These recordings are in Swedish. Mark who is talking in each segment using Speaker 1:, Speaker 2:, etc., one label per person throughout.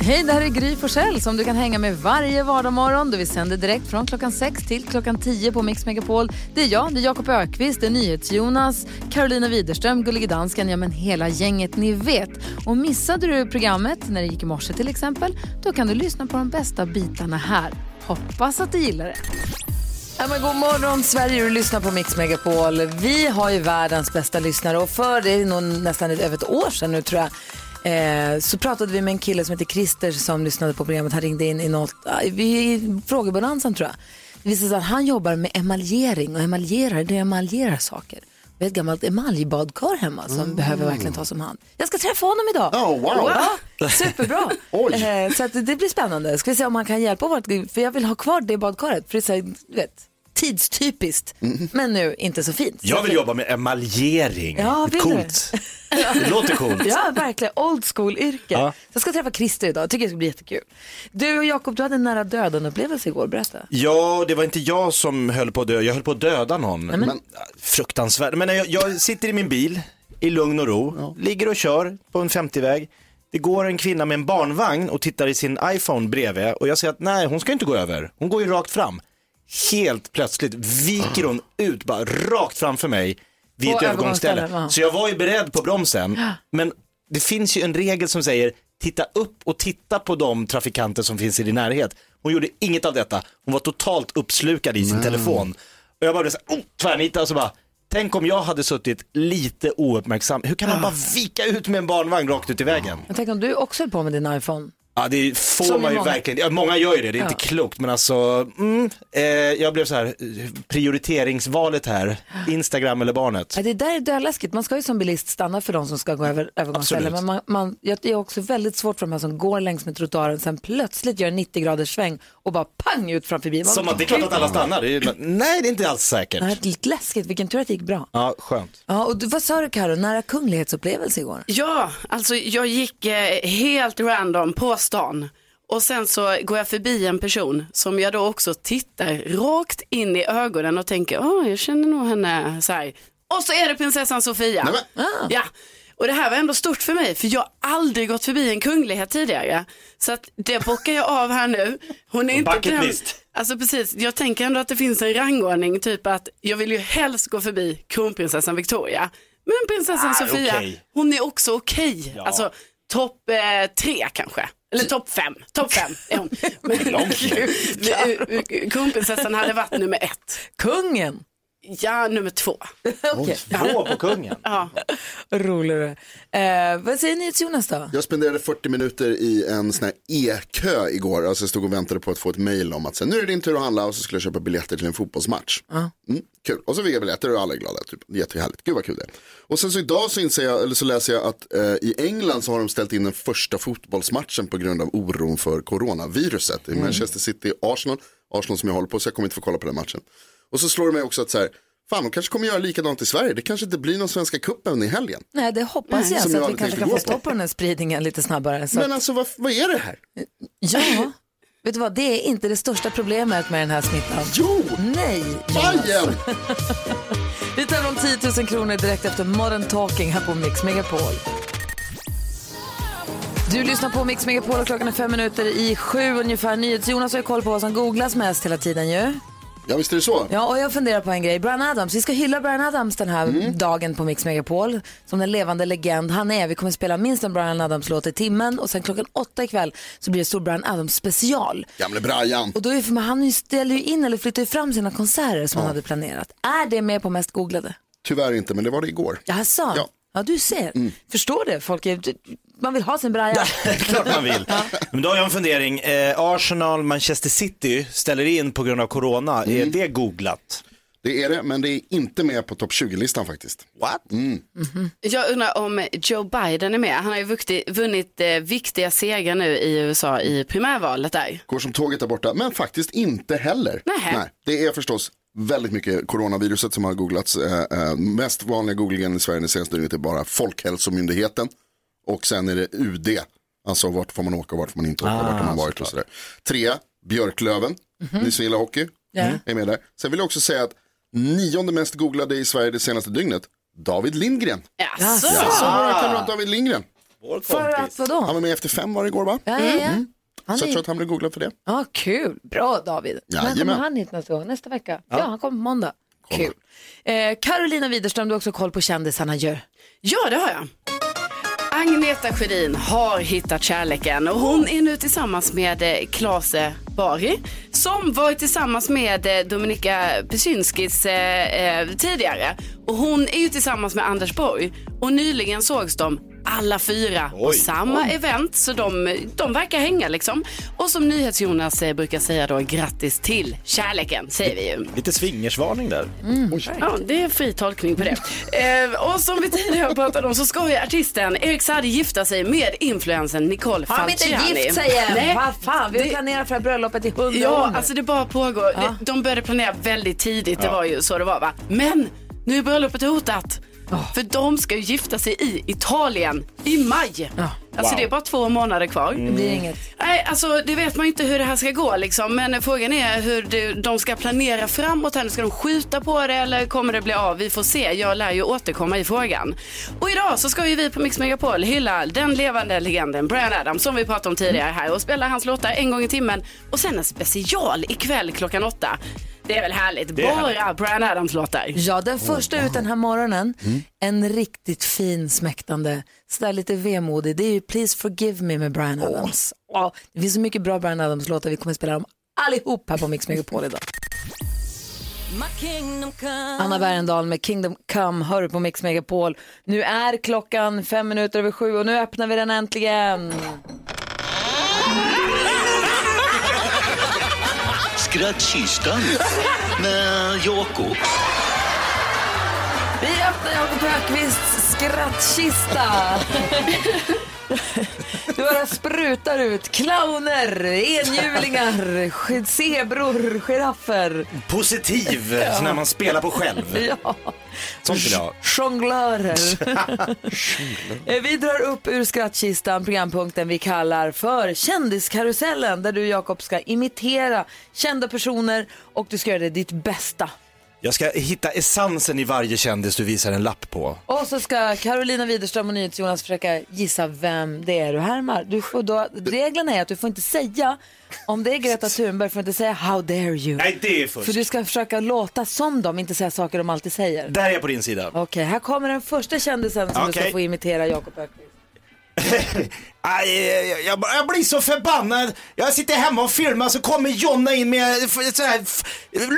Speaker 1: Hej, det här är Gry Forssell som du kan hänga med varje vardagsmorgon. Vi sänder direkt från klockan 6 till klockan 10 på Mix Megapol. Det är jag, det är Jakob Ökvist, det är NyhetsJonas, Carolina Widerström, Gullige Dansken, ja men hela gänget ni vet. Och missade du programmet när det gick i morse till exempel, då kan du lyssna på de bästa bitarna här. Hoppas att du gillar det. Ja, men god morgon Sverige, du lyssnar på Mix Megapol. Vi har ju världens bästa lyssnare och för det är nog nästan över ett år sedan nu tror jag Eh, så pratade vi med en kille som heter Christer som lyssnade på programmet. Han ringde in i, något, i frågebonanzan tror jag. Det visade sig att han jobbar med emaljering och emaljerar, det emaljerar saker. Vi har ett gammalt emaljbadkar hemma som mm. behöver verkligen tas om hand. Jag ska träffa honom idag.
Speaker 2: Oh, wow.
Speaker 1: Ja, superbra. eh, så det blir spännande. Ska vi se om han kan hjälpa vårt, för jag vill ha kvar det badkaret. För det är så här, vet, tidstypiskt, mm. men nu inte så fint.
Speaker 3: Jag vill jobba med emaljering.
Speaker 1: Ja, vill
Speaker 3: Coolt. Det låter coolt.
Speaker 1: Ja, verkligen. Old school-yrke. Ja. Jag ska träffa Christer idag. Tycker det ska bli jättekul. Du och Jakob, du hade en nära döden-upplevelse igår. Berätta.
Speaker 3: Ja, det var inte jag som höll på att dö. Jag höll på att döda någon. Nej, men... Fruktansvärt. Men jag, jag, sitter i min bil i lugn och ro, ja. ligger och kör på en 50-väg. Det går en kvinna med en barnvagn och tittar i sin iPhone bredvid och jag säger att nej, hon ska inte gå över. Hon går ju rakt fram. Helt plötsligt viker hon ut bara rakt framför mig vid ett övergångsställe. Så jag var ju beredd på bromsen. Men det finns ju en regel som säger titta upp och titta på de trafikanter som finns i din närhet. Hon gjorde inget av detta. Hon var totalt uppslukad i sin mm. telefon. Och jag bara blev så här, oh, tvärnita och så bara, tänk om jag hade suttit lite ouppmärksam. Hur kan man bara vika ut med en barnvagn rakt ut i vägen?
Speaker 1: Men tänk om du också höll på med din iPhone.
Speaker 3: Ja det får Som man ju många. verkligen, ja, många gör ju det, det är ja. inte klokt men alltså, mm, eh, jag blev så här, prioriteringsvalet här, Instagram eller barnet.
Speaker 1: Ja, det där är döläskigt, man ska ju som bilist stanna för de som ska gå över övergångsställen men man, man, det är också väldigt svårt för de här som går längs med trottoaren sen plötsligt gör en 90 graders sväng och bara pang ut framför bilen.
Speaker 3: Som att det är klart att alla stannar, det är, nej det är inte alls säkert.
Speaker 1: Nej, det är lite läskigt, vilken tur att det gick bra.
Speaker 3: Ja, skönt.
Speaker 1: Ja, och vad sa du Karo, nära kunglighetsupplevelse igår?
Speaker 4: Ja, alltså jag gick eh, helt random på stan. Och sen så går jag förbi en person som jag då också tittar rakt in i ögonen och tänker, åh jag känner nog henne så här. Och så är det prinsessan Sofia.
Speaker 2: Nej,
Speaker 4: ah. Ja. Och det här var ändå stort för mig för jag har aldrig gått förbi en kunglighet tidigare. Så att det bockar jag av här nu. Hon är inte den, Alltså precis, jag tänker ändå att det finns en rangordning, typ att jag vill ju helst gå förbi kronprinsessan Victoria. Men prinsessan ah, Sofia, okay. hon är också okej. Okay. Ja. Alltså topp eh, tre kanske. Eller topp fem. Topp fem är hon. Men, kronprinsessan hade varit nummer ett.
Speaker 1: Kungen?
Speaker 4: Ja, nummer två.
Speaker 3: okay. Två på kungen?
Speaker 4: ja.
Speaker 1: Roligare. Eh, vad säger ni till Jonas då?
Speaker 2: Jag spenderade 40 minuter i en sån här e-kö igår. Alltså jag stod och väntade på att få ett mail om att sen, nu är det din tur att handla och så skulle jag köpa biljetter till en fotbollsmatch.
Speaker 1: Uh.
Speaker 2: Mm, kul. Och så fick jag biljetter och alla är glada. Typ. Jättehärligt. Gud vad kul det är. Och sen så idag så, inser jag, eller så läser jag att eh, i England så har de ställt in den första fotbollsmatchen på grund av oron för coronaviruset. I mm. Manchester City, Arsenal. Arsenal som jag håller på så jag kommer inte få kolla på den matchen. Och så slår det mig också att så här, fan de kanske kommer göra likadant i Sverige. Det kanske inte blir någon svenska cupen i helgen.
Speaker 1: Nej, det hoppas jag, så att vi kanske kan få stopp på den här spridningen lite snabbare.
Speaker 2: Men alltså vad, vad är det här?
Speaker 1: Ja. Vet du vad, det är inte det största problemet med den här smittan.
Speaker 2: Jo!
Speaker 1: Nej!
Speaker 2: Bajen!
Speaker 1: vi tar om 10 000 kronor direkt efter Modern Talking här på Mix Megapol. Du lyssnar på Mix Megapol och klockan är fem minuter i sju ungefär. NyhetsJonas har ju koll på vad som googlas mest hela tiden ju.
Speaker 2: Ja visst är det så.
Speaker 1: Ja och jag funderar på en grej. Brian Adams, vi ska hylla Brian Adams den här mm. dagen på Mix Megapol. Som den levande legend han är. Vi kommer spela minst en Brian Adams låt i timmen och sen klockan åtta ikväll så blir det stor Brian Adams special.
Speaker 2: Gamle Brian.
Speaker 1: Och då är för, han ställer ju in eller flyttar ju fram sina konserter som ja. han hade planerat. Är det med på mest googlade?
Speaker 2: Tyvärr inte men det var det igår.
Speaker 1: Jaså? Ja. Ja, du ser. Mm. Förstår det. Folk är, man vill ha sin braja.
Speaker 3: klart man vill. ja. Men då har jag en fundering. Eh, Arsenal, Manchester City ställer in på grund av corona. Mm. Är det googlat?
Speaker 2: Det är det, men det är inte med på topp 20-listan faktiskt.
Speaker 3: What?
Speaker 2: Mm. Mm
Speaker 4: -hmm. Jag undrar om Joe Biden är med. Han har ju vunnit, vunnit eh, viktiga segrar nu i USA i primärvalet där.
Speaker 2: Går som tåget där borta, men faktiskt inte heller.
Speaker 4: Nähä.
Speaker 2: Nej, det är förstås väldigt mycket coronaviruset som har googlats. Eh, eh, mest vanliga googlingen i Sverige det senaste dygnet är bara Folkhälsomyndigheten. Och sen är det UD. Alltså vart får man åka och vart får man inte åka, ah, vart har man varit och sådär. Tre, Björklöven, mm -hmm. ni som gillar hockey,
Speaker 1: yeah.
Speaker 2: är med där. Sen vill jag också säga att nionde mest googlade i Sverige det senaste dygnet, David Lindgren.
Speaker 4: Jaså?
Speaker 2: Jaså, vår kamrat David Lindgren.
Speaker 3: Vår
Speaker 1: För att vadå?
Speaker 2: Han var med efter fem var det igår va?
Speaker 1: Ja, ja, ja. Han
Speaker 2: Så jag
Speaker 1: är...
Speaker 2: tror att han blev googlad för det.
Speaker 1: Ja, kul. Bra David. När kommer
Speaker 2: Jajamän.
Speaker 1: han hit nästa gång? Nästa vecka? Ja, han kommer på måndag. Kul. Eh, Carolina Widerström, du har också koll på kändisarna ju.
Speaker 4: Ja, det har jag. Agneta Sjödin har hittat kärleken och hon är nu tillsammans med eh, Klase Bari som varit tillsammans med eh, Dominika Pysynskis eh, eh, tidigare. Och hon är ju tillsammans med Anders Borg och nyligen sågs de alla fyra på
Speaker 3: Oj.
Speaker 4: samma event så de, de verkar hänga liksom. Och som NyhetsJonas eh, brukar säga då, grattis till kärleken säger vi ju.
Speaker 3: Lite swingersvarning där.
Speaker 4: Ja, det är fri tolkning på det. Eh, och som vi tidigare pratade om så ska ju artisten Erik Saade gifta sig med influensen Nicole
Speaker 1: Har de inte
Speaker 4: Falciani.
Speaker 1: gift sig än?
Speaker 4: Nej.
Speaker 1: Vad fan, vi har
Speaker 4: Det-
Speaker 1: planerat för det här bröllopet i hundra år
Speaker 4: Ja,
Speaker 1: nu.
Speaker 4: alltså det bara pågår.
Speaker 1: Ja.
Speaker 4: De började planera väldigt tidigt, det var ju så det var va. Men nu är bröllopet hotat. För de ska ju gifta sig i Italien i maj.
Speaker 1: Ja.
Speaker 4: Alltså
Speaker 3: Wow.
Speaker 4: det är bara två månader kvar.
Speaker 1: Det blir inget.
Speaker 4: Nej, alltså det vet man inte hur det här ska gå liksom. Men frågan är hur det, de ska planera framåt här. Ska de skjuta på det eller kommer det bli av? Vi får se. Jag lär ju återkomma i frågan. Och idag så ska ju vi på Mix Megapol hylla den levande legenden Brian Adams som vi pratade om tidigare här och spela hans låtar en gång i timmen. Och sen en special ikväll klockan åtta. Det är väl härligt?
Speaker 3: Det är
Speaker 4: Bara Brian Adams-låtar.
Speaker 1: Ja, den första ut den här morgonen, en riktigt fin smäktande, sådär lite vemodig, det är ju Please Forgive Me med Brian Adams. Ja, det finns så mycket bra Brian Adams-låtar, vi kommer spela dem allihop här på Mix Megapol idag. Anna Bergendahl med Kingdom Come hör på Mix Megapol. Nu är klockan fem minuter över sju och nu öppnar vi den äntligen.
Speaker 5: Skrattkistan med Jakob.
Speaker 1: Vi öppnar Jakob Högqvists skrattkista. Du bara sprutar ut clowner, enhjulingar, zebror, giraffer.
Speaker 3: Positiv, så när man spelar på själv.
Speaker 1: Ja.
Speaker 3: Sånt vill jag ha.
Speaker 1: Jonglörer. Vi drar upp ur skrattkistan programpunkten vi kallar för Kändiskarusellen där du Jakob ska imitera kända personer och du ska göra det ditt bästa.
Speaker 3: Jag ska hitta essensen i varje kändis du visar en lapp på.
Speaker 1: Och så ska Carolina Widerström och NyhetsJonas försöka gissa vem det är du härmar. Du får då, reglerna är att du får inte säga, om det är Greta Thunberg får du inte säga how dare you.
Speaker 3: Nej, det är fusk.
Speaker 1: För du ska försöka låta som dem, inte säga saker de alltid säger.
Speaker 3: Där är jag på din sida.
Speaker 1: Okej, här kommer den första kändisen som du ska
Speaker 3: Okej.
Speaker 1: få imitera Jakob Öqvist.
Speaker 3: Aj, jag, jag, jag blir så förbannad. Jag sitter hemma och filmar så kommer Jonna in med så här,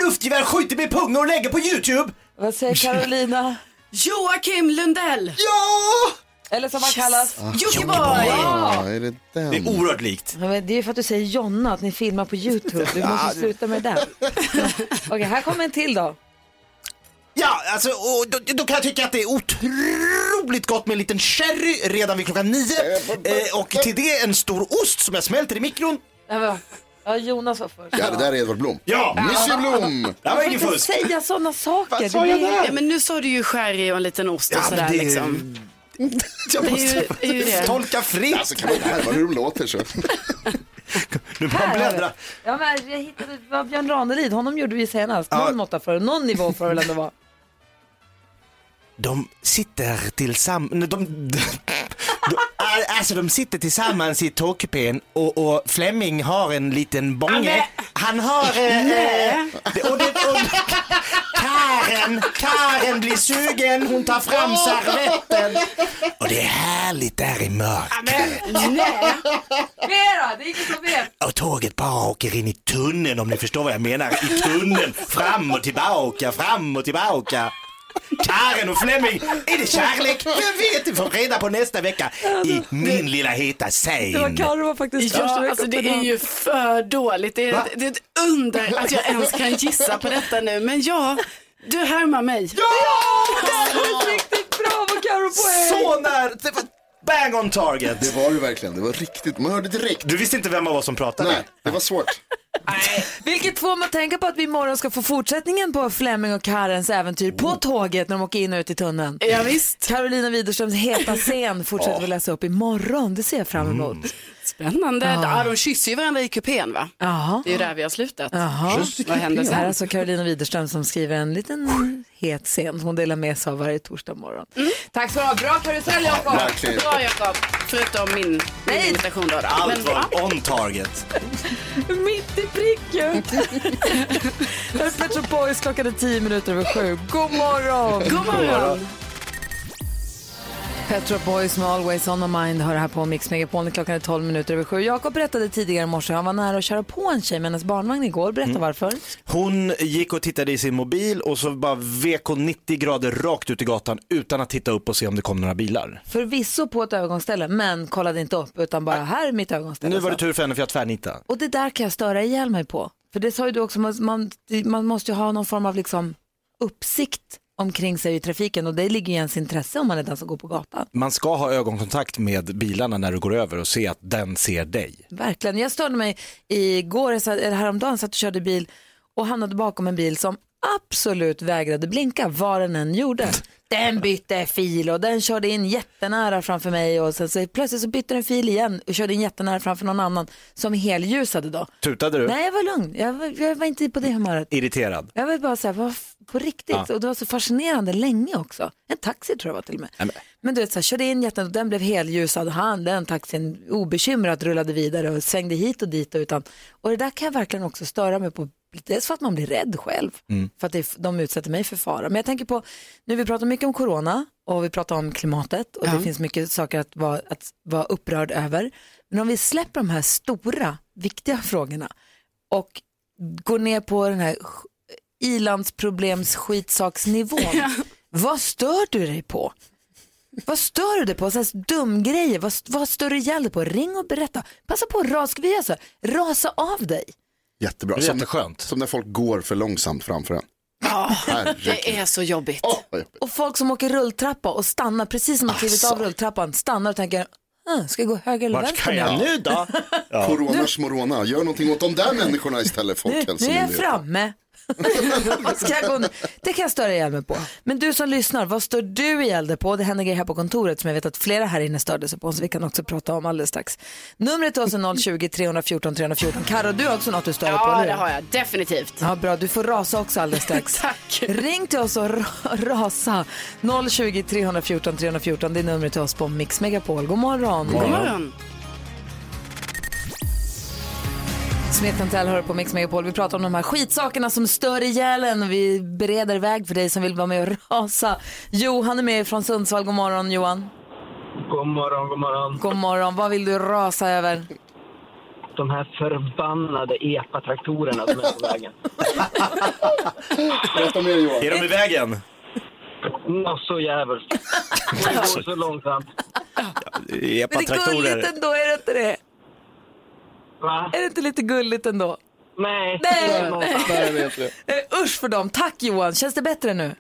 Speaker 3: luftgevär, skjuter mig i pungen och lägger på YouTube.
Speaker 1: Vad säger Carolina?
Speaker 4: Joakim Lundell!
Speaker 3: Ja!
Speaker 1: Eller som han kallas?
Speaker 4: Jockiboi!
Speaker 2: Ja, är det den?
Speaker 3: Det är oerhört likt.
Speaker 1: Ja, men det är för att du säger Jonna, att ni filmar på YouTube. Du måste sluta med det där. Okej, här kommer en till då.
Speaker 3: Ja, alltså, och då, då kan jag tycka att det är otroligt gott med en liten sherry redan vid klockan nio. Eh, och till det en stor ost som jag smälter i mikron.
Speaker 1: Ja, Jonas var först.
Speaker 2: Ja, det där är Edvard Blom.
Speaker 3: Ja,
Speaker 2: Monsieur Blom!
Speaker 3: det var ingen fusk.
Speaker 1: säga sådana saker.
Speaker 3: Vad sa jag där?
Speaker 4: Ja, men nu sa du ju sherry och en liten ost och
Speaker 3: Ja,
Speaker 4: sådär
Speaker 3: det är-
Speaker 4: liksom.
Speaker 3: Jag
Speaker 4: Det är ju,
Speaker 3: måste
Speaker 4: det.
Speaker 3: tolka fritt.
Speaker 2: Alltså kan man inte härma hur de låter så.
Speaker 3: Nu
Speaker 1: har
Speaker 3: bläddra.
Speaker 1: Ja, men jag hittade, Björn Ranelid, honom gjorde vi senast.
Speaker 3: Ja.
Speaker 1: Någon måtta för, någon nivå får det väl ändå vara.
Speaker 3: De sitter tillsammans, de, de, de, alltså de sitter tillsammans i tågkupén och, och Flemming har en liten bånge. Han har... Eh, eh, och det, och, Karen, Karen blir sugen, hon tar fram servetten. Och det är härligt där i mörkret.
Speaker 1: Nej! Det är ingen som vet.
Speaker 3: Och tåget bara åker in i tunneln om ni förstår vad jag menar. I tunneln, fram och tillbaka, fram och tillbaka. Karen och Flemming, är det kärlek? Jag vet, det får reda på nästa vecka i min lilla heta
Speaker 1: Det var
Speaker 3: säng.
Speaker 1: Carro var faktiskt första
Speaker 4: Ja, alltså det är ju för dåligt. Det är, ett, det är ett under att jag ens kan gissa på detta nu. Men ja, du härmar mig.
Speaker 1: Det var riktigt bra vad Carro poäng.
Speaker 3: Så när, det var bang on target.
Speaker 2: Det var det verkligen. Det var riktigt. Man hörde direkt.
Speaker 3: Du visste inte vem av oss som pratade?
Speaker 2: Nej, det var svårt.
Speaker 1: Vilket får man tänka på att vi imorgon ska få fortsättningen på Flemming och Karens äventyr på tåget när de åker in och ut i tunneln.
Speaker 4: Ja, visst.
Speaker 1: Carolina Widerströms heta scen fortsätter vi läsa upp imorgon. Det ser jag fram emot.
Speaker 4: Spännande. Ja. de kysser ju varandra i kupén va?
Speaker 1: Jaha.
Speaker 4: Det är ju där vi har slutat. Vad händer
Speaker 1: Det här är
Speaker 4: sen?
Speaker 1: alltså Carolina Widerström som skriver en liten het scen som hon delar med sig av varje torsdag morgon. Tack så du ha. Bra karusell Jakob!
Speaker 4: Bra Jakob, förutom min, min
Speaker 1: Nej.
Speaker 4: imitation då.
Speaker 3: Allt
Speaker 4: Men-
Speaker 3: var on target.
Speaker 1: Mitt i pricken! Här är Pet Shop Boys, klockan är tio minuter över sju. God morgon!
Speaker 4: God morgon.
Speaker 1: Pet Shop Boys med Always On My Mind hör här på Mix Megapol. Klockan är 12 minuter över sju. Jakob berättade tidigare i morse han var nära att köra på en tjej med hennes barnvagn igår. Berätta varför.
Speaker 3: Hon gick och tittade i sin mobil och så bara vek hon 90 grader rakt ut i gatan utan att titta upp och se om det kom några bilar.
Speaker 1: Förvisso på ett övergångsställe, men kollade inte upp utan bara här är mitt övergångsställe.
Speaker 3: Nu var det tur för henne för jag tvärnitade.
Speaker 1: Och det där kan jag störa ihjäl mig på. För det sa ju du också, man, man måste ju ha någon form av liksom uppsikt omkring sig i trafiken och det ligger ju i ens intresse om man är den som går på gatan.
Speaker 3: Man ska ha ögonkontakt med bilarna när du går över och se att den ser dig.
Speaker 1: Verkligen. Jag störde mig igår, eller häromdagen, satt och körde bil och hamnade bakom en bil som absolut vägrade blinka vad den än gjorde. Den bytte fil och den körde in jättenära framför mig och sen så plötsligt så bytte den fil igen och körde in jättenära framför någon annan som helljusade då.
Speaker 3: Tutade du?
Speaker 1: Nej, jag var lugn. Jag var, jag var inte på det humöret.
Speaker 3: Irriterad?
Speaker 1: Jag var bara så här, vad på riktigt.
Speaker 3: Ja.
Speaker 1: Och det var så fascinerande länge också. En taxi tror jag var till och med.
Speaker 3: Nej,
Speaker 1: Men,
Speaker 3: men-
Speaker 1: du vet, så här, körde in jätten och den blev helljusad. Han, den taxin obekymrat rullade vidare och svängde hit och dit. Och, utan, och det där kan jag verkligen också störa mig på. Dels för att man blir rädd själv, för att det, de utsätter mig för fara. Men jag tänker på, nu vi pratar mycket om corona och vi pratar om klimatet och det finns mycket saker att vara, att vara upprörd över. Men om vi släpper de här stora, viktiga frågorna och går ner på den här sk- ilandsproblems skitsaksnivån. Vad stör du dig på? Vad stör du dig på? Så här dum grejer. Vad, vad stör du ihjäl dig på? Ring och berätta. Passa på att ras, ska vi göra så? Rasa av dig.
Speaker 2: Jättebra.
Speaker 3: Det är
Speaker 2: Som,
Speaker 3: jätteskönt.
Speaker 2: som när folk går för långsamt framför en. Herregud.
Speaker 4: Det är så jobbigt.
Speaker 2: Vad jobbigt.
Speaker 1: Och folk som åker rulltrappa och stannar precis som de klivit av rulltrappan, stannar och tänker, ah, ska jag gå höger eller
Speaker 3: Vart
Speaker 1: vänster nu?
Speaker 3: jag nu då?
Speaker 2: Coronas morona, gör någonting åt de där människorna istället
Speaker 1: Nu, nu är jag
Speaker 2: Folkhälsomyndigheten.
Speaker 1: Ska jag gå nu? det kan jag störa ihjäl mig på. Men du som lyssnar, vad stör du ihjäl dig på? Det händer grejer här på kontoret som jag vet att flera här inne störde sig på, så vi kan också prata om alldeles strax. Numret är 020-314 314. Karo, du har också något du stör dig på,
Speaker 4: Ja, det har jag definitivt.
Speaker 1: Ja, bra. Du får rasa också alldeles strax.
Speaker 4: Tack.
Speaker 1: Ring till oss och ra- rasa. 020 314 314. Det är numret till oss på Mix Megapol. God morgon.
Speaker 4: God morgon.
Speaker 1: Smith Tell hör på Mix Megapol. Vi pratar om de här skitsakerna som stör ihjäl en. och Vi bereder väg för dig som vill vara med och rasa. Johan är med från Sundsvall. God morgon Johan.
Speaker 6: God morgon, god morgon.
Speaker 1: God morgon. Vad vill du rasa över?
Speaker 6: De här förbannade epatraktorerna som är på vägen.
Speaker 2: Berätta mer Johan.
Speaker 3: Är de i vägen?
Speaker 6: Nå, så jävligt. Det går så långsamt.
Speaker 1: Men det är gulligt
Speaker 3: Epatraktorer.
Speaker 1: ändå, är det inte det?
Speaker 6: Va?
Speaker 1: Är det inte lite gulligt ändå?
Speaker 6: Nej.
Speaker 1: Nej.
Speaker 6: det är långsamt.
Speaker 2: Nej, vet du.
Speaker 1: Eh, usch för dem. Tack Johan. Känns det bättre nu?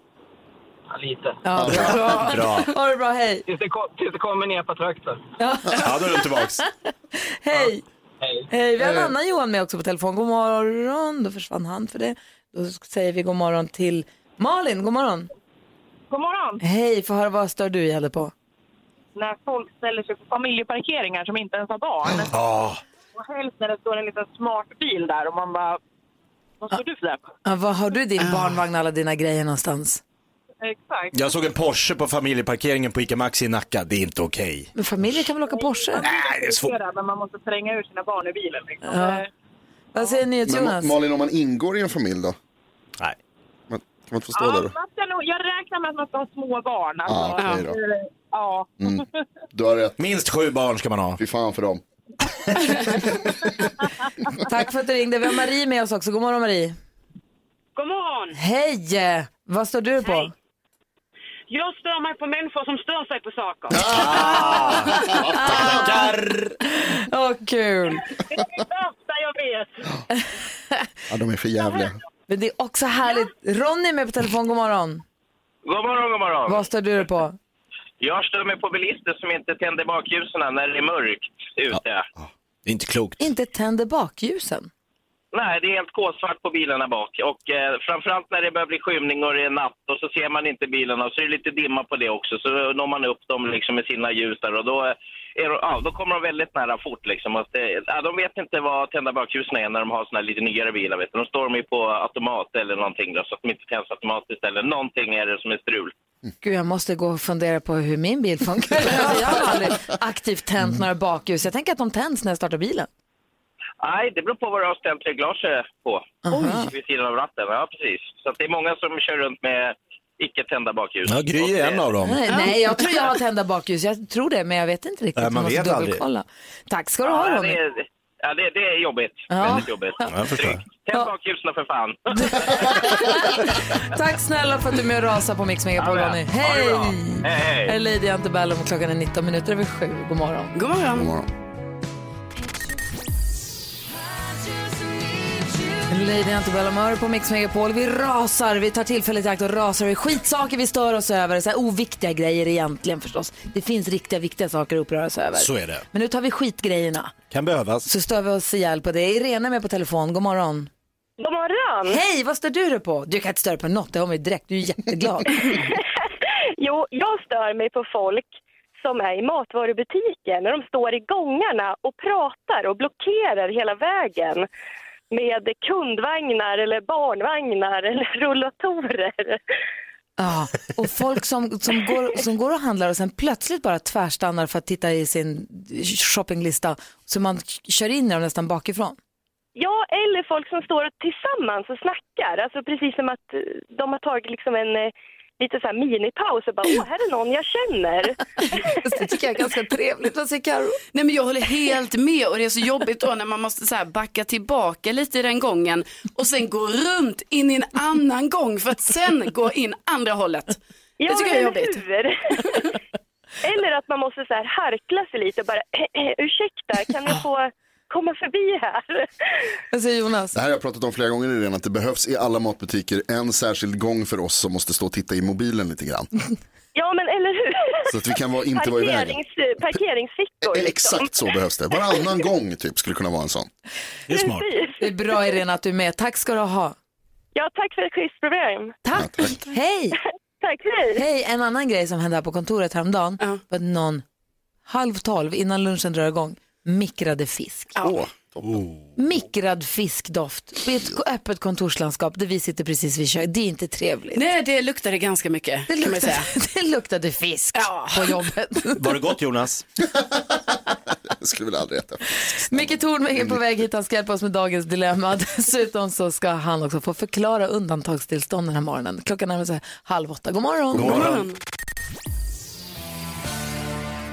Speaker 6: Ja, lite.
Speaker 1: Ja, bra.
Speaker 3: Bra.
Speaker 1: Ha det bra, hej.
Speaker 6: Tills det, kom, tills det kommer en epatraktor.
Speaker 3: Ja, då är de tillbaks.
Speaker 1: Hej.
Speaker 6: Hej.
Speaker 1: Hej, vi har en annan Johan med också på telefon. God morgon. Då försvann han för det. Då säger vi god morgon till Malin. God morgon.
Speaker 7: God morgon.
Speaker 1: Hej, få höra vad stör du ihjäl dig på?
Speaker 7: När folk ställer sig på familjeparkeringar som inte ens har barn.
Speaker 3: Ja,
Speaker 7: Och helst när det står en liten smart bil där och man bara... Vad står du för det?
Speaker 1: Ja, vad har du din barnvagn och alla dina grejer någonstans?
Speaker 7: Exakt.
Speaker 3: jag såg en Porsche på familjeparkeringen på ICA Maxi i Nacka. Det är inte okej.
Speaker 1: Men familjer kan väl åka Porsche?
Speaker 3: Nej, det är svårt.
Speaker 7: Men man måste tränga ut sina barn i bilen. Liksom.
Speaker 1: Ja. Vad säger ni
Speaker 2: Men
Speaker 1: Jonas?
Speaker 2: Malin, om man ingår i en familj då?
Speaker 3: Nej.
Speaker 2: Man, kan man inte få stå
Speaker 7: Ja,
Speaker 2: där då?
Speaker 7: man ska nog, jag räknar med att man ska ha små barn. Alltså.
Speaker 2: Ja, okej då.
Speaker 7: Eh, Ja.
Speaker 2: Du har rätt.
Speaker 3: Minst sju barn ska man ha.
Speaker 2: Fy fan för dem.
Speaker 1: Tack för att du ringde. Vi har Marie med oss också. God morgon Marie.
Speaker 7: God morgon!
Speaker 1: Hej! Vad står du på?
Speaker 7: Hej. Jag stör mig på människor som stör sig på saker.
Speaker 3: Tackar!
Speaker 1: Åh, kul.
Speaker 7: Det är det värsta jag vet.
Speaker 2: Ja, de är för jävliga.
Speaker 1: Men det är också härligt. Ronny är med på telefon. God morgon.
Speaker 6: God morgon, god morgon.
Speaker 1: Vad står du på?
Speaker 6: Jag stör mig på bilister som inte tänder bakljusen när det är mörkt ute.
Speaker 3: Det är inte klokt.
Speaker 1: Inte tänder bakljusen.
Speaker 8: Nej, det är helt kolsvart på bilarna bak. Och eh, framförallt när det börjar bli skymning och det är natt och så ser man inte bilarna och så är det lite dimma på det också. Så når man upp dem liksom med sina ljus där och då, är, ja, då kommer de väldigt nära fort liksom. Och det, ja, de vet inte vad tända bakljusen är när de har såna här lite nyare bilar. Vet du. De står de ju på automat eller någonting då, så att de inte tänds automatiskt eller någonting är det som är strul.
Speaker 1: Gud, jag måste gå och fundera på hur min bil funkar. Jag har aldrig aktivt tänt några bakljus. Jag tänker att de tänds när jag startar bilen.
Speaker 8: Nej, det beror på vad du har ställt reglaget på. Vid sidan av ratten, ja precis. Så att det är många som kör runt med icke tända bakljus.
Speaker 3: Ja, Gry är en av dem.
Speaker 1: Nej, nej, jag tror jag har tända bakljus. Jag tror det, men jag vet inte riktigt.
Speaker 3: Nej, man
Speaker 1: Jag måste
Speaker 3: vet aldrig.
Speaker 1: dubbelkolla. Tack ska du ha, Ronny.
Speaker 8: det är, ja, det, det är jobbigt.
Speaker 1: Ja.
Speaker 8: Väldigt jobbigt.
Speaker 3: jag förstår.
Speaker 8: Tänd bakljusen för fan.
Speaker 1: Tack snälla för att du är med och rasar på Mix Megapol,
Speaker 8: Ja,
Speaker 1: Ronny.
Speaker 8: ja.
Speaker 1: Hej!
Speaker 8: Hej, hej.
Speaker 1: Jag är Lady Antebellum klockan är 19 minuter över sju. God morgon.
Speaker 4: God morgon.
Speaker 2: God morgon.
Speaker 1: Lady Antebellum hör på Mix Megapol. Vi rasar, vi tar tillfället i akt och rasar. Är skitsaker vi stör oss över. Så här oviktiga grejer egentligen förstås. Det finns riktiga viktiga saker att uppröra sig över.
Speaker 3: Så är det.
Speaker 1: Men nu tar vi skitgrejerna.
Speaker 3: Kan behövas.
Speaker 1: Så stör vi oss ihjäl på det. Irene är med på telefon. God morgon.
Speaker 7: God morgon!
Speaker 1: Hej, vad stör du dig på? Du kan inte störa på något, det har mig direkt. Du är jätteglad.
Speaker 7: Jo, jag stör mig på folk som är i matvarubutiken när de står i gångarna och pratar och blockerar hela vägen med kundvagnar eller barnvagnar eller rullatorer.
Speaker 1: Ja, och folk som, som, går, som går och handlar och sen plötsligt bara tvärstannar för att titta i sin shoppinglista så man kör in i dem nästan bakifrån.
Speaker 7: Ja, eller folk som står tillsammans och snackar. Alltså precis som att eh, de har tagit liksom en eh, lite så här minipaus och bara, åh, här är någon jag känner.
Speaker 1: Det tycker jag är ganska trevligt. Vad säger Karo?
Speaker 4: Nej men jag håller helt med och det är så jobbigt då när man måste så här backa tillbaka lite i den gången och sen gå runt in i en annan gång för att sen gå in andra hållet.
Speaker 7: Ja,
Speaker 4: det tycker jag är
Speaker 7: eller
Speaker 4: jobbigt.
Speaker 7: hur? eller att man måste så här harkla sig lite och bara, ursäkta, kan jag få komma förbi här?
Speaker 1: Vad säger Jonas?
Speaker 2: Det här har jag pratat om flera gånger redan, att det behövs i alla matbutiker en särskild gång för oss som måste stå och titta i mobilen lite grann.
Speaker 7: Ja, men eller hur?
Speaker 2: Så att vi kan vara, inte vara i vägen.
Speaker 7: Parkerings, parkeringsfickor. Liksom.
Speaker 2: Exakt så behövs det. Varannan gång typ skulle kunna vara en sån.
Speaker 3: Det är smart.
Speaker 7: Precis.
Speaker 1: Det är bra Irene att du är med. Tack ska du ha.
Speaker 7: Ja, tack för ett schysst program.
Speaker 1: Tack. Hej.
Speaker 7: Tack, hej.
Speaker 1: Hej, en annan grej som hände här på kontoret häromdagen
Speaker 4: Ja.
Speaker 1: var att någon halv tolv innan lunchen drar igång mikrade fisk.
Speaker 2: Åh, toppen.
Speaker 1: Mikrad fiskdoft i ett öppet kontorslandskap där vi sitter precis vid köket. Det är inte trevligt.
Speaker 4: Nej det luktade ganska mycket
Speaker 1: Det
Speaker 4: kan man säga.
Speaker 1: luktade, det luktade fisk
Speaker 4: Ja.
Speaker 1: på jobbet.
Speaker 3: Var det gott Jonas?
Speaker 2: Jag skulle väl aldrig äta.
Speaker 1: Micke Tornving är på väg hit. Han ska hjälpa oss med dagens dilemma. Dessutom så ska han också få förklara undantagstillstånd den här morgonen. Klockan sig halv åtta. God morgon.
Speaker 3: God morgon.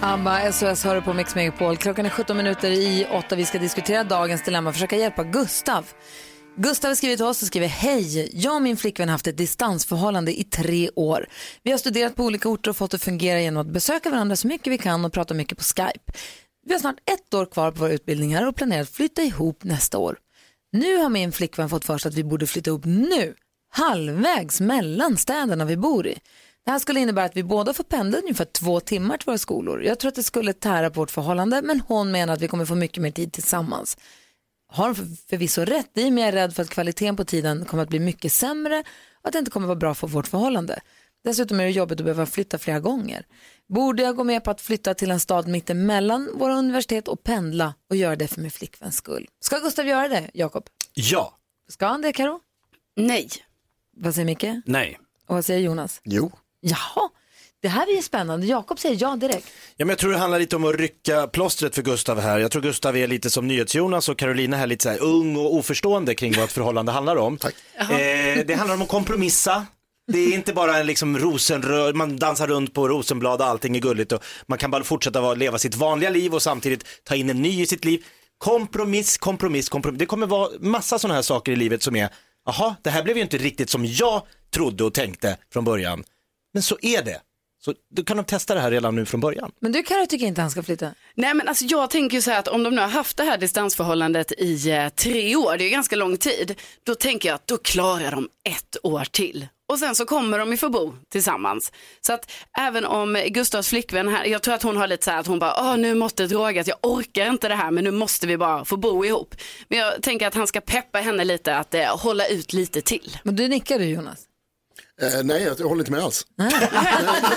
Speaker 1: Abba, SOS hör på Mix Megapol. Klockan är 17 minuter i 8. Vi ska diskutera dagens dilemma och försöka hjälpa Gustav. Gustav har skrivit till oss och skriver Hej, jag och min flickvän har haft ett distansförhållande i tre år. Vi har studerat på olika orter och fått det fungera genom att besöka varandra så mycket vi kan och prata mycket på Skype. Vi har snart ett år kvar på våra utbildningar och planerar att flytta ihop nästa år. Nu har min flickvän fått för sig att vi borde flytta ihop nu, halvvägs mellan städerna vi bor i. Det här skulle innebära att vi båda får pendla ungefär två timmar till våra skolor. Jag tror att det skulle tära på vårt förhållande, men hon menar att vi kommer få mycket mer tid tillsammans. Har hon för- förvisso rätt i, men jag är rädd för att kvaliteten på tiden kommer att bli mycket sämre och att det inte kommer vara bra för vårt förhållande. Dessutom är det jobbigt att behöva flytta flera gånger. Borde jag gå med på att flytta till en stad mittemellan våra universitet och pendla och göra det för min flickväns skull? Ska Gustav göra det, Jakob?
Speaker 3: Ja.
Speaker 1: Ska han det, Karo?
Speaker 4: Nej.
Speaker 1: Vad säger Micke?
Speaker 3: Nej.
Speaker 1: Och vad säger Jonas?
Speaker 2: Jo,
Speaker 1: Jaha, det här är ju spännande. Jakob säger ja direkt.
Speaker 3: Ja, men jag tror det handlar lite om att rycka plåstret för Gustav här. Jag tror Gustav är lite som NyhetsJonas och Carolina här lite så här ung och oförstående kring vad ett förhållande handlar om. Eh, det handlar om att kompromissa. Det är inte bara en liksom rosenrör, man dansar runt på rosenblad och allting är gulligt och man kan bara fortsätta vara- leva sitt vanliga liv och samtidigt ta in en ny i sitt liv. Kompromiss, kompromiss, kompromiss. Det kommer vara massa sådana här saker i livet som är, jaha, det här blev ju inte riktigt som jag trodde och tänkte från början. Men så är det. Så då kan de testa det här redan nu från början.
Speaker 1: Men du Karo tycker inte han ska flytta?
Speaker 4: Nej men alltså jag tänker ju så här att om de nu har haft det här distansförhållandet i eh, tre år, det är ju ganska lång tid, då tänker jag att då klarar de ett år till. Och sen så kommer de ju få bo tillsammans. Så att även om Gustavs flickvän här, jag tror att hon har lite så här att hon bara, åh nu är måttet rågat, jag orkar inte det här men nu måste vi bara få bo ihop. Men jag tänker att han ska peppa henne lite att eh, hålla ut lite till.
Speaker 1: Men du nickar du Jonas?
Speaker 2: Eh, nej, jag, jag håller inte med alls. nej,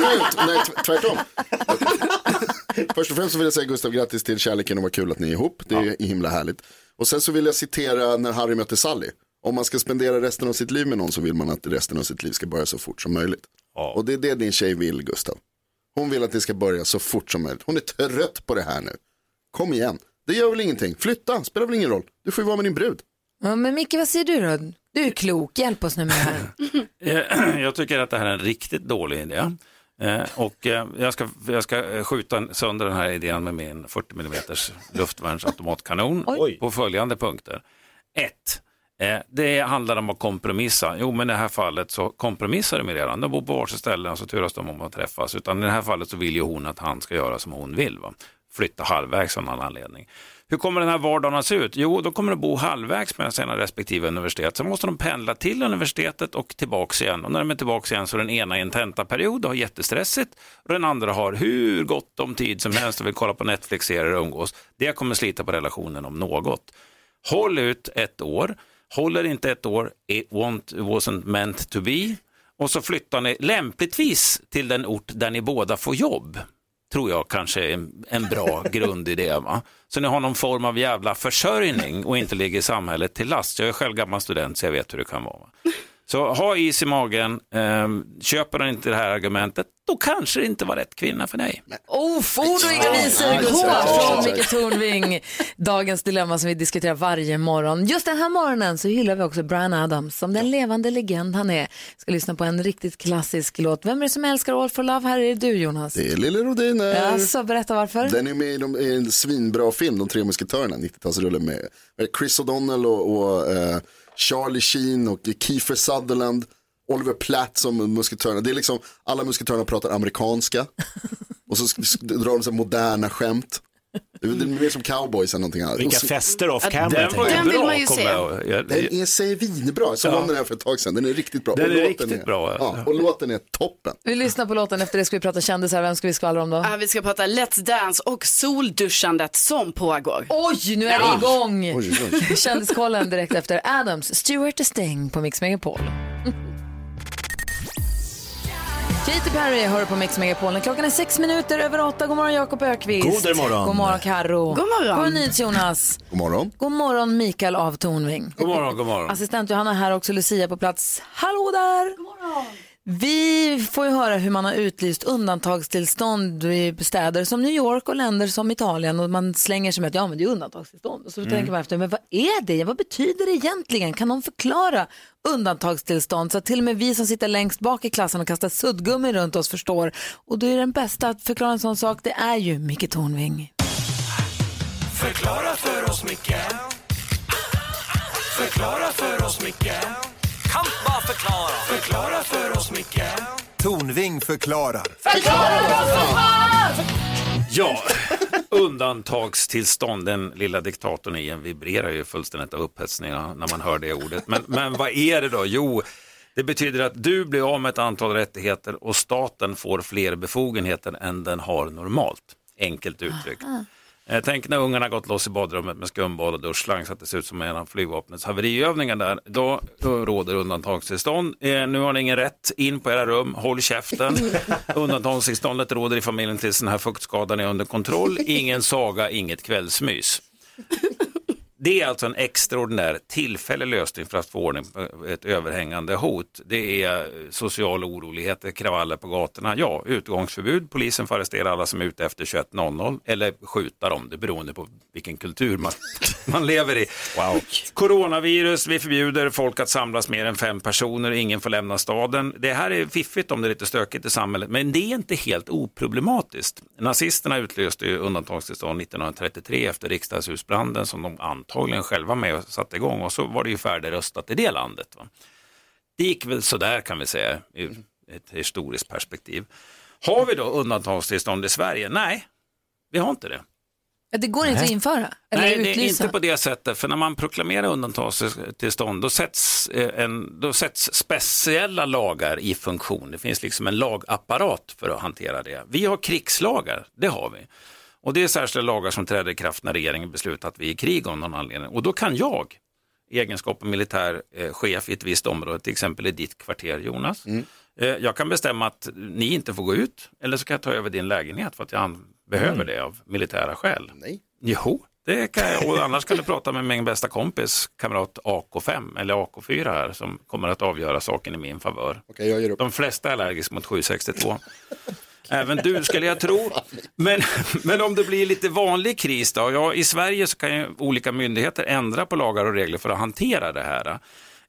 Speaker 2: nej, nej, tv- tvärtom. Först och främst så vill jag säga Gustav grattis till kärleken och vad kul att ni är ihop. Det är himla härligt. Och sen så vill jag citera när Harry mötte Sally. Om man ska spendera resten av sitt liv med någon så vill man att resten av sitt liv ska börja så fort som möjligt. Och det är det din tjej vill Gustav. Hon vill att det ska börja så fort som möjligt. Hon är trött på det här nu. Kom igen. Det gör väl ingenting. Flytta, spelar väl ingen roll. Du får ju vara med din brud.
Speaker 1: Ja, men Micke, vad säger du då? Du är klok, hjälp oss nu med det här.
Speaker 9: Eh, Jag tycker att det här är en riktigt dålig idé. Eh, Och eh, jag ska, jag ska skjuta sönder den här idén med min 40 mm luftvärnsautomatkanon
Speaker 1: Oj.
Speaker 9: på följande punkter. Ett, eh, det handlar om att kompromissa. Jo, men i det här fallet så kompromissar de redan. De bor på varsitt ställe och så turas de om att träffas. Utan i det här fallet så vill ju hon att han ska göra som hon vill. Va? Flytta halvvägs av någon anledning. Hur kommer den här vardagen att se ut? Jo, de kommer att bo halvvägs mellan sina respektive universitet. Sen måste de pendla till universitetet och tillbaks igen. Och när de är tillbaks igen så är den ena i en tentaperiod och har jättestressigt och den andra har hur gott om tid som helst och vill kolla på Netflix-serier och umgås. Det kommer slita på relationen om något. Håll ut ett år. Håller inte ett år, it wasn't meant to be. Och så flyttar ni lämpligtvis till den ort där ni båda får jobb tror jag kanske är en, en bra grundidé. Va? Så ni har någon form av jävla försörjning och inte ligger samhället till last. Jag är själv gammal student så jag vet hur det kan vara. Va? Så ha is i magen, ehm, köper den inte det här argumentet, då kanske det inte var rätt kvinna för dig.
Speaker 1: Oh, inga visor
Speaker 9: Nej,
Speaker 1: går
Speaker 9: nej,
Speaker 1: från. Micke Tornving. Dagens dilemma som vi diskuterar varje morgon. Just den här morgonen så hyllar vi också Brian Adams som den levande legend han är. Ska lyssna på en riktigt klassisk låt. Vem är det som älskar All for Love? Här är det du Jonas.
Speaker 2: Det är Lille Rodiner.
Speaker 1: Ja, så berätta varför.
Speaker 2: Den är med i, de, i en svinbra film, De tre musketörerna, 90-talsrullen med med Chris O'Donnell och, och eh, Charlie Sheen och Kiefer Sutherland, Oliver Platt som musketörerna. Det är liksom, alla musketörerna pratar amerikanska och så drar de så moderna skämt. Det är det är mer som cowboys än någonting annat.
Speaker 3: Vilka fester off camera.
Speaker 9: den var.
Speaker 4: Den vill
Speaker 9: bra,
Speaker 4: man ju se.
Speaker 2: Den är svinbra, jag såg
Speaker 9: Ja.
Speaker 2: om den här för ett tag sedan, den är riktigt bra.
Speaker 9: Den
Speaker 2: Och
Speaker 9: är
Speaker 2: låten
Speaker 9: riktigt bra,
Speaker 2: Ja, och låten är toppen.
Speaker 1: Vi lyssnar på låten, efter det ska vi prata kändisar. Vem ska vi skvallra om då?
Speaker 4: Ah, vi ska prata Let's Dance och solduschandet som pågår.
Speaker 1: Oj, nu är det igång!
Speaker 2: Oj, oj, oj.
Speaker 1: Kändiskollen direkt efter Adams, Stuart Sting på Mix Megapol. Katy Perry hör på Mix Megapol. Klockan är sex minuter över åtta. God morgon Jakob Ökvist.
Speaker 3: God morgon.
Speaker 1: God morgon Karo.
Speaker 4: God morgon.
Speaker 1: God morgon Jonas.
Speaker 2: God morgon.
Speaker 1: God morgon Mikael av Tornving.
Speaker 9: God morgon, god morgon.
Speaker 1: Assistent Johanna här också, Lucia på plats. Hallå där! God morgon. Vi får ju höra hur man har utlyst undantagstillstånd i städer som New York och länder som Italien och man slänger sig med att ja men det är undantagstillstånd. Och så tänker man efter, men vad är det? Vad betyder det egentligen? Kan någon förklara undantagstillstånd så att till och med vi som sitter längst bak i klassen och kastar suddgummi runt oss förstår. Och då är den bästa att förklara en sån sak, det är ju Micke Tornving.
Speaker 10: Förklara för oss, Micke Förklara för oss, Micke bara förklara Förklara för oss, Micke
Speaker 11: Tornving förklarar.
Speaker 9: Ja, undantagstillstånd. Den lilla diktatorn i en vibrerar ju fullständigt av upphetsning när man hör det ordet. Men, men vad är det då? Jo, det betyder att du blir av med ett antal rättigheter och staten får fler befogenheter än den har normalt. Enkelt uttryckt. Eh, Tänk när ungarna gått loss i badrummet med skumbad och duschslang så att det ser ut som en av flygvapnets haveriövningar där. Då, då råder undantagstillstånd. Eh, nu har ni ingen rätt in på era rum, håll käften. Undantagstillståndet råder i familjen tills den här fuktskadan är under kontroll. Ingen saga, inget kvällsmys. Det är alltså en extraordinär tillfällig lösning för att få ordning på ett överhängande hot. Det är sociala oroligheter, kravaller på gatorna. Ja, utgångsförbud. Polisen får arrestera alla som är ute efter 21.00 eller skjuta dem, det beroende på vilken kultur man, man lever i.
Speaker 3: Wow.
Speaker 9: Coronavirus, vi förbjuder folk att samlas mer än fem personer, ingen får lämna staden. Det här är fiffigt om det är lite stökigt i samhället, men det är inte helt oproblematiskt. Nazisterna utlöste ju undantagstillstånd 1933 efter riksdagshusbranden som de antagligen själva med och satte igång och så var det ju färdigröstat i det landet. Va? Det gick väl sådär kan vi säga ur ett historiskt perspektiv. Har vi då undantagstillstånd i Sverige? Nej, vi har inte det.
Speaker 1: Det går inte att införa eller
Speaker 9: Nej, det är
Speaker 1: utlysa.
Speaker 9: inte på det sättet. För när man proklamerar undantagstillstånd då sätts, eh, en, då sätts speciella lagar i funktion. Det finns liksom en lagapparat för att hantera det. Vi har krigslagar, det har vi. Och det är särskilda lagar som träder i kraft när regeringen beslutar att vi är i krig av någon anledning. Och då kan jag, i egenskap av militär eh, chef i ett visst område, till exempel i ditt kvarter Jonas, eh, jag kan bestämma att ni inte får gå ut eller så kan jag ta över din lägenhet för att jag an- behöver
Speaker 2: Mm.
Speaker 9: det av militära skäl.
Speaker 2: Nej.
Speaker 9: Jo, det kan jag. Och annars kan du prata med min bästa kompis, kamrat AK5 eller AK4 här, som kommer att avgöra saken i min favör.
Speaker 2: Upp.
Speaker 9: De flesta är allergiska mot 762. Även du skulle jag tro. Men, men om det blir lite vanlig kris då? Ja, I Sverige så kan ju olika myndigheter ändra på lagar och regler för att hantera det här.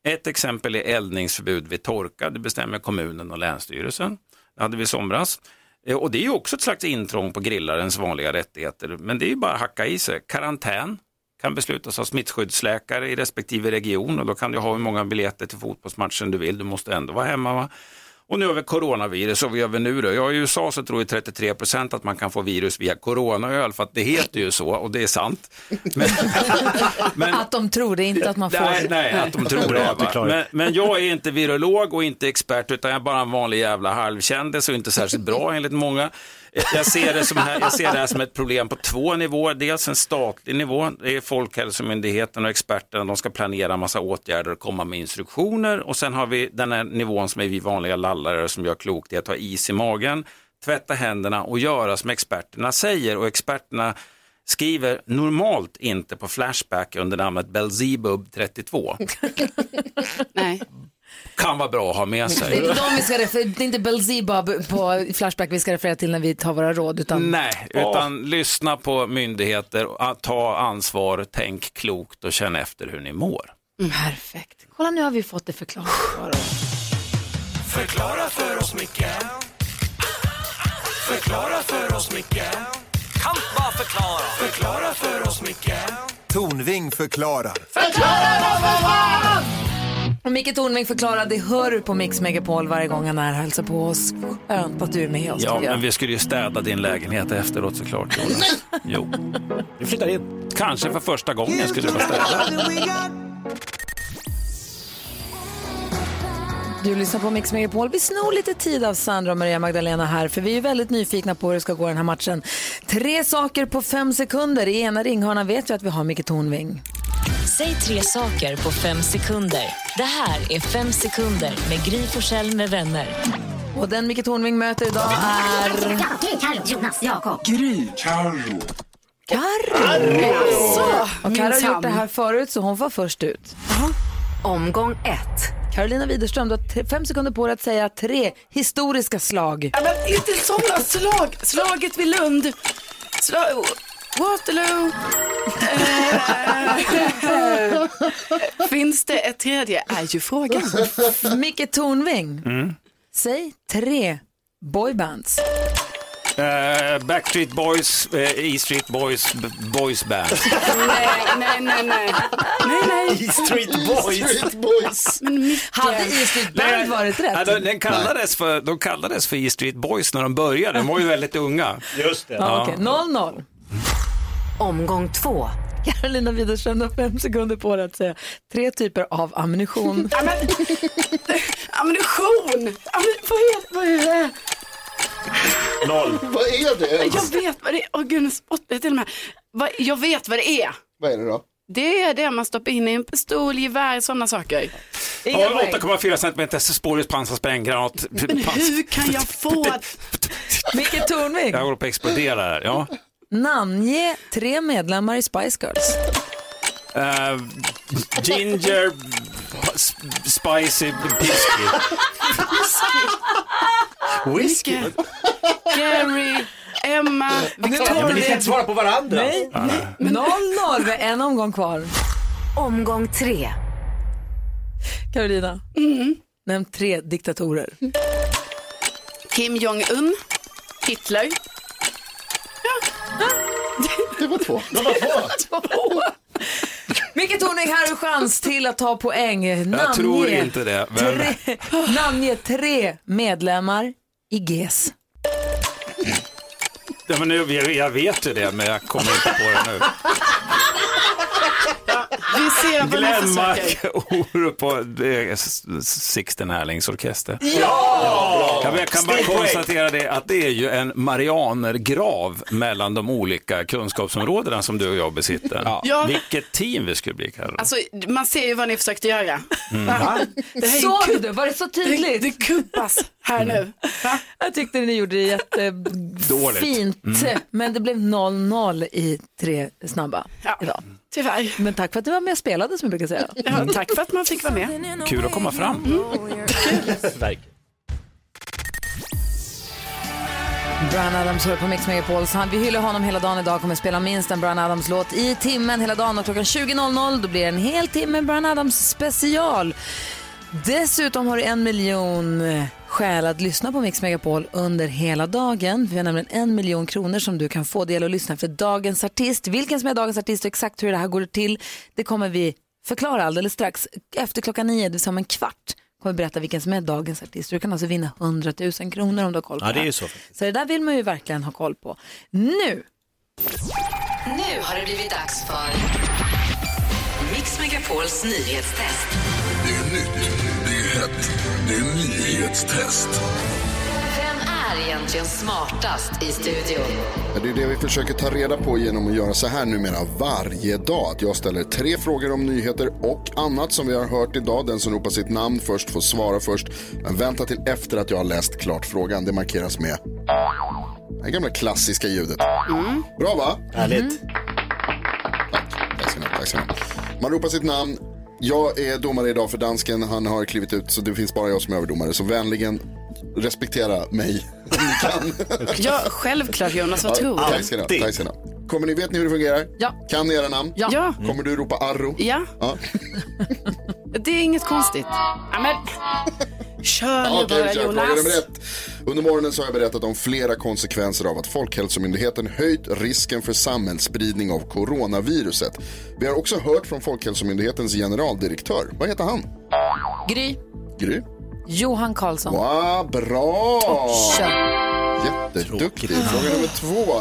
Speaker 9: Ett exempel är eldningsförbud vid torka. Det bestämmer kommunen och länsstyrelsen. Det hade vi i somras. Eh, och det är ju också ett slags intrång på grillarens vanliga rättigheter. Men det är ju bara att hacka i sig. Karantän kan beslutas av smittskyddsläkare i respektive region och då kan du ha hur många biljetter till fotbollsmatchen du vill. Du måste ändå vara hemma. Va? Och nu har vi coronavirus och vad gör vi nu då? Ja, i USA så tror ju 33 procent att man kan få virus via coronaöl för att det heter ju så och det är sant. Men,
Speaker 1: Att de tror det, inte att man får
Speaker 9: Nej, nej, att de tror det. va. Men, men jag är inte virolog och inte expert utan jag är bara en vanlig jävla halvkändis och inte särskilt bra enligt många. Jag ser, det som här, jag ser det här som ett problem på två nivåer. Dels en statlig nivå, det är Folkhälsomyndigheten och experterna, de ska planera en massa åtgärder och komma med instruktioner. Och sen har vi den här nivån som är vi vanliga lallare som gör klokt i att ha is i magen, tvätta händerna och göra som experterna säger. Och experterna skriver normalt inte på Flashback under namnet Belzebub 32.
Speaker 4: Nej.
Speaker 9: Kan vara bra att ha med
Speaker 1: Det är
Speaker 9: sig.
Speaker 1: inte, de vi ska refer- det är inte Belzebub på Flashback vi ska referera till när vi tar våra råd. Utan...
Speaker 9: Nej, utan lyssna på myndigheter, ta ansvar, tänk klokt och känn efter hur ni mår.
Speaker 1: Perfekt. Kolla nu har vi fått det förklarat för oss.
Speaker 10: Förklara för oss, Micke Förklara för oss, Micke Kan bara förklara Förklara för oss, Micke
Speaker 11: Tornving förklarar.
Speaker 1: Och Micke Tornving förklarar, det hör du på Mix Megapol varje gång han är här hälsar på oss. Skönt att du är med oss.
Speaker 9: Ja, men vi skulle ju städa din lägenhet efteråt såklart. Jonas. Jo.
Speaker 3: Du flyttar in.
Speaker 9: Kanske för första gången skulle du vara städad.
Speaker 1: Du lyssnar på Mix Megapol. Vi snor lite tid av Sandra och Maria Magdalena här för vi är väldigt nyfikna på hur det ska gå i den här matchen. Tre saker på fem sekunder. I ena ringhörnan vet vi att vi har Micke Tornving.
Speaker 12: Säg tre saker på fem sekunder. Det här är Fem sekunder med Gry Forssell med vänner.
Speaker 1: Och den Micke Tornving möter idag är...
Speaker 13: Carro, Jonas, Jakob.
Speaker 1: Carro. Alltså, och Carro har gjort det här förut så hon var först ut.
Speaker 13: Omgång ett.
Speaker 1: Carolina Widerström, du har t- fem sekunder på dig att säga tre historiska slag.
Speaker 4: Ja, men inte sådana slag. Slaget vid Lund. Sla Waterloo. Eh, finns det ett tredje är ju frågan.
Speaker 1: Micke Tornving,
Speaker 9: Mm.
Speaker 1: säg tre boybands.
Speaker 9: Eh, Backstreet Boys, eh, E Street Boys, B- Boys Band.
Speaker 4: nej, nej, nej, nej. Nej, nej.
Speaker 3: E Street Boys.
Speaker 2: Street Boys.
Speaker 4: Men Micke.
Speaker 1: Hade E Street Band varit
Speaker 9: Ja,
Speaker 1: rätt?
Speaker 9: de, den kallades för, de kallades för E Street Boys när de började. De var ju väldigt unga.
Speaker 3: Just det.
Speaker 1: Ja, okej. 0-0.
Speaker 13: Omgång två.
Speaker 1: Carolina Widerström, du har fem sekunder på dig att säga tre typer av ammunition.
Speaker 4: Ja, men, ammunition! Ammun, vad är vad är det?
Speaker 3: Noll.
Speaker 2: Vad är det ens?
Speaker 4: Jag vet vad det är. Åh gud, nu spottar jag till och med. Vad- Jag vet vad det är.
Speaker 2: Vad är det då?
Speaker 4: Det är det man stoppar in i en pistol, gevär, sådana saker.
Speaker 9: Ja,
Speaker 1: poäng.
Speaker 9: 8,4 cm spårlös pansarspränggranaat.
Speaker 4: Men hur kan jag få...
Speaker 1: Micke Tornving,
Speaker 9: Jag håller på att explodera här. Ja.
Speaker 1: Namnge tre medlemmar i Spice Girls.
Speaker 9: Eh, ginger, spicy, pisky.
Speaker 3: Whisky.
Speaker 4: Gary, Emma,
Speaker 3: Ja, men ni ska
Speaker 4: Victoria.
Speaker 3: inte svara på varandra.
Speaker 1: Nej, 0-0, vi har en omgång kvar.
Speaker 13: Omgång tre.
Speaker 1: Carolina, nämn tre diktatorer.
Speaker 4: Kim Jong-Un, Hitler.
Speaker 2: Det var två.
Speaker 1: Micke Tornving, här har chans till att ta poäng. Namnge,
Speaker 9: Jag tror inte det. Men...
Speaker 1: tre, namnge tre medlemmar i GES.
Speaker 9: Ja, men nu, jag, jag vet ju det, men jag kommer inte på det nu.
Speaker 4: Vi ser vad
Speaker 9: Glenmark
Speaker 4: försöker.
Speaker 9: Orup på S- Sixten Erlings orkester.
Speaker 10: Ja!
Speaker 9: Ja, men jag kan bara konstatera det att det är ju en marianergrav mellan de olika kunskapsområdena som du och jag besitter.
Speaker 4: Ja.
Speaker 9: Vilket team vi skulle bli, Carro.
Speaker 4: Alltså, man ser ju vad ni försökte göra.
Speaker 9: Mm.
Speaker 4: Va? Det här
Speaker 1: Såg
Speaker 4: ju
Speaker 1: du det? Var det så tydligt?
Speaker 4: Det, det kubpas här nu. Va?
Speaker 1: Jag tyckte ni gjorde det jättefint,
Speaker 9: Mm.
Speaker 1: men det blev 0-0 i tre snabba idag.
Speaker 4: Tyvärr.
Speaker 1: Men tack för att du var med och spelade som jag brukar säga.
Speaker 4: Ja, tack för att man fick vara med.
Speaker 9: Kul att komma fram.
Speaker 1: Brian Adams hör på Mix Megapol. Så han, vi hyllar honom hela dagen idag. kommer spela minst en Brian Adams-låt i timmen hela dagen. Och klockan 20.00 då blir det en hel timme Brian Adams special. Dessutom har du en miljon skäl att lyssna på Mix Megapol under hela dagen. Vi har nämligen en miljon kronor som du kan få del och lyssna efter dagens artist. Vilken som är dagens artist och exakt hur det här går till, det kommer vi förklara alldeles strax. Efter klockan nio, det vill säga om en kvart, kommer vi berätta vilken som är dagens artist. Du kan alltså vinna 100 000 kronor om du har koll på
Speaker 3: Ja, det är ju så.
Speaker 1: Så det där vill man ju verkligen ha koll på. Nu
Speaker 14: Nu har det blivit dags för Mix Megapols nyhetstest.
Speaker 15: Det är nytt, det är hett, det är nyhetstest.
Speaker 14: Vem är egentligen smartast i studion?
Speaker 2: Ja, Det är det vi försöker ta reda på genom att göra så här numera varje dag. Att jag ställer tre frågor om nyheter och annat som vi har hört idag. Den som ropar sitt namn först får svara först. Men vänta till efter att jag har läst klart frågan. Det markeras med det gamla klassiska ljudet. Bra va?
Speaker 3: Härligt.
Speaker 2: Tack ni ha, tack ska ni ha. Man ropar sitt namn. Jag är domare idag för dansken. Han har klivit ut så det finns bara jag som är överdomare. Så vänligen respektera mig om ni kan.
Speaker 4: Ja, självklart Jonas, vad tror
Speaker 2: Tack
Speaker 4: du?
Speaker 2: ska ni ha, tack ska ni ha. Kommer ni, vet ni hur det fungerar?
Speaker 1: Ja.
Speaker 2: Kan ni era namn?
Speaker 4: Ja. Ja.
Speaker 2: Kommer du ropa Arro?
Speaker 4: Ja.
Speaker 2: ja.
Speaker 4: Det är inget konstigt. Ja, men... Kör nu
Speaker 2: Okej,
Speaker 4: bara
Speaker 2: kör. Fråga
Speaker 4: Jonas.
Speaker 2: nummer ett. Under morgonen så har jag berättat om flera konsekvenser av att Folkhälsomyndigheten höjt risken för samhällsspridning av coronaviruset. Vi har också hört från Folkhälsomyndighetens generaldirektör. Vad heter han?
Speaker 1: Gry,
Speaker 2: Gry?
Speaker 1: Johan Karlsson.
Speaker 2: Wow, bra!
Speaker 1: Kör.
Speaker 2: Jätteduktig. Fråga nummer två.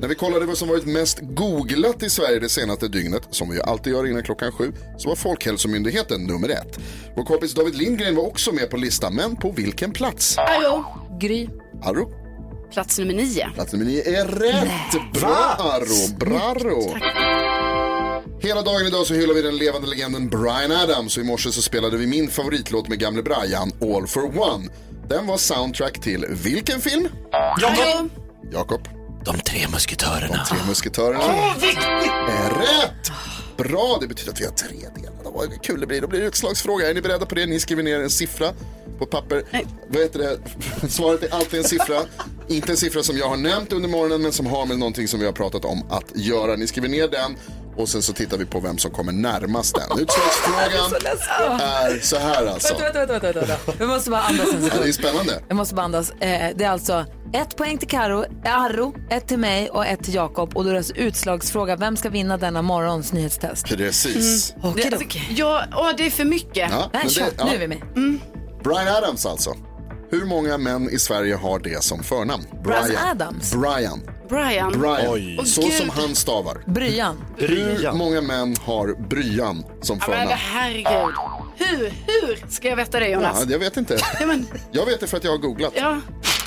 Speaker 2: När vi kollade vad som varit mest googlat i Sverige det senaste dygnet, som vi alltid gör innan klockan sju, så var Folkhälsomyndigheten nummer ett. Vår kompis David Lindgren var också med på listan, men på vilken plats?
Speaker 4: Arro.
Speaker 1: Gry.
Speaker 2: Arro?
Speaker 4: Plats nummer nio.
Speaker 2: Plats nummer nio är rätt. Bra Arro, brarro. Hela dagen idag så hyllar vi den levande legenden Brian Adams och i morse så spelade vi min favoritlåt med gamle Brian, All for One. Den var soundtrack till vilken film?
Speaker 4: Jakob.
Speaker 2: Jakob.
Speaker 3: De tre musketörerna.
Speaker 2: De tre musketörerna. Är rätt! Bra, det betyder att vi har tre delar. Vad kul det blir. Då blir det utslagsfråga. Är ni beredda på det? Ni skriver ner en siffra på papper. Vad heter det? Svaret är alltid en siffra. Inte en siffra som jag har nämnt under morgonen men som har med någonting som vi har pratat om att göra. Ni skriver ner den och sen så tittar vi på vem som kommer närmast den. Utslagsfrågan är så här alltså.
Speaker 1: Vänta, vänta, vänta, vänta, måste bara andas en
Speaker 2: Ja, det är
Speaker 1: sekund.
Speaker 2: spännande.
Speaker 1: Jag måste bara andas. Eh, det är alltså ett poäng till Karo, Arro, ett till mig och ett till Jakob. Och då är det alltså utslagsfråga. Vem ska vinna denna morgons nyhetstest?
Speaker 2: Precis.
Speaker 1: Mm. Okej,
Speaker 4: Det, alltså, ja, åh, det är för mycket.
Speaker 2: Ja,
Speaker 1: Nej, kör.
Speaker 2: det- ja.
Speaker 1: Nu är vi med.
Speaker 2: Brian Adams alltså. Hur många män i Sverige har det som förnamn?
Speaker 1: Brian Adams?
Speaker 2: Brian.
Speaker 4: Brian.
Speaker 2: Brian.
Speaker 4: Åh,
Speaker 2: Så
Speaker 4: Gud.
Speaker 2: som han stavar.
Speaker 1: Bryan.
Speaker 2: Hur många män har Bryan som
Speaker 4: Ja, men
Speaker 2: förnamn?
Speaker 4: herregud. Hur, hur ska jag veta det Jonas?
Speaker 2: Ja, jag vet inte.
Speaker 4: Ja, men,
Speaker 2: Jag vet det för att jag har googlat.
Speaker 4: ja,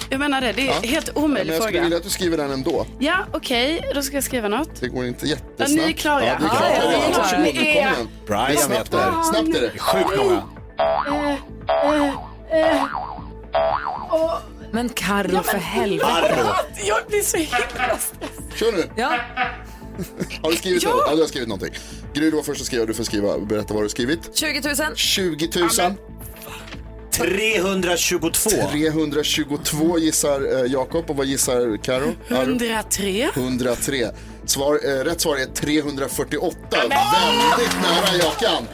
Speaker 4: jag menar det. Det är
Speaker 2: Ja.
Speaker 4: helt omöjlig
Speaker 2: jag skulle
Speaker 4: fråga.
Speaker 2: vilja att du skriver den ändå.
Speaker 4: Ja, okej. Då ska jag skriva något.
Speaker 2: Det går inte
Speaker 4: Ja,
Speaker 2: jättesnabbt.
Speaker 4: ni är klara.
Speaker 2: Ja, är klara.
Speaker 4: Ja, ja,
Speaker 2: Ja,
Speaker 4: vi är klara.
Speaker 2: varsågod,
Speaker 4: Ni
Speaker 2: kom
Speaker 4: är-
Speaker 2: igen.
Speaker 3: Brian vet det.
Speaker 2: där. Snabbt är det.
Speaker 3: Sjukt många.
Speaker 4: Eh, eh, eh. Åh,
Speaker 1: Men Karo,
Speaker 4: Ja,
Speaker 1: för helvete.
Speaker 4: Jag blir så himla stressad.
Speaker 2: Kör nu.
Speaker 1: Ja.
Speaker 2: Har du skrivit
Speaker 4: Ja.
Speaker 2: det? Ja, du har skrivit någonting. Gry, du var först att skriva. Du får skriva. Berätta vad du har skrivit.
Speaker 1: 20 000.
Speaker 2: 20 000.
Speaker 3: 322.
Speaker 2: 322 gissar eh, Jakob. Och vad gissar Karo?
Speaker 4: 103.
Speaker 2: 103. Svar, eh, rätt svar är 348. Väldigt nära Jakan.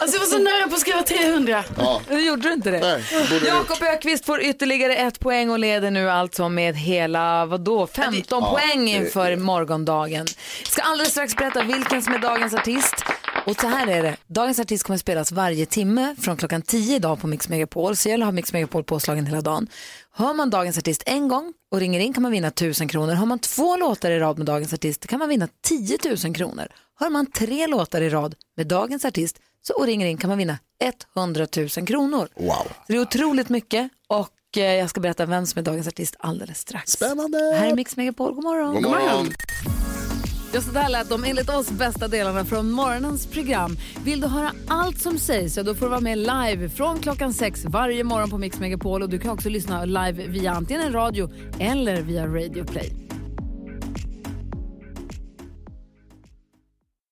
Speaker 4: Alltså jag var så nära på att skriva 300.
Speaker 2: Ja.
Speaker 1: Nu gjorde du inte det.
Speaker 2: Nej, det borde du
Speaker 1: Jakob Ökvist får ytterligare ett poäng och leder nu alltså med hela, vadå, 15
Speaker 2: Ja,
Speaker 1: poäng
Speaker 2: det-
Speaker 1: inför morgondagen. Ska alldeles strax berätta vilken som är dagens artist. Och så här är det, dagens artist kommer spelas varje timme från klockan 10 idag på Mix Megapol. Så gäller att ha Mix Megapol påslagen hela dagen. Hör man dagens artist en gång och ringer in kan man vinna 1000 kronor. Hör man två låtar i rad med dagens artist kan man vinna 10 000 kronor. Hör man tre låtar i rad med dagens artist så, och ringer in kan man vinna 100 000 kronor.
Speaker 2: Wow.
Speaker 1: Så det är otroligt mycket och eh, jag ska berätta vem som är dagens artist alldeles strax.
Speaker 2: Spännande!
Speaker 1: Här är Mix Megapol, god morgon.
Speaker 2: God morgon.
Speaker 1: Ja, så där lät de enligt oss bästa delarna från morgonens program. Vill du höra allt som sägs så då får du vara med live från klockan sex varje morgon på Mix Megapol och du kan också lyssna live via antingen en radio eller via Radio Play.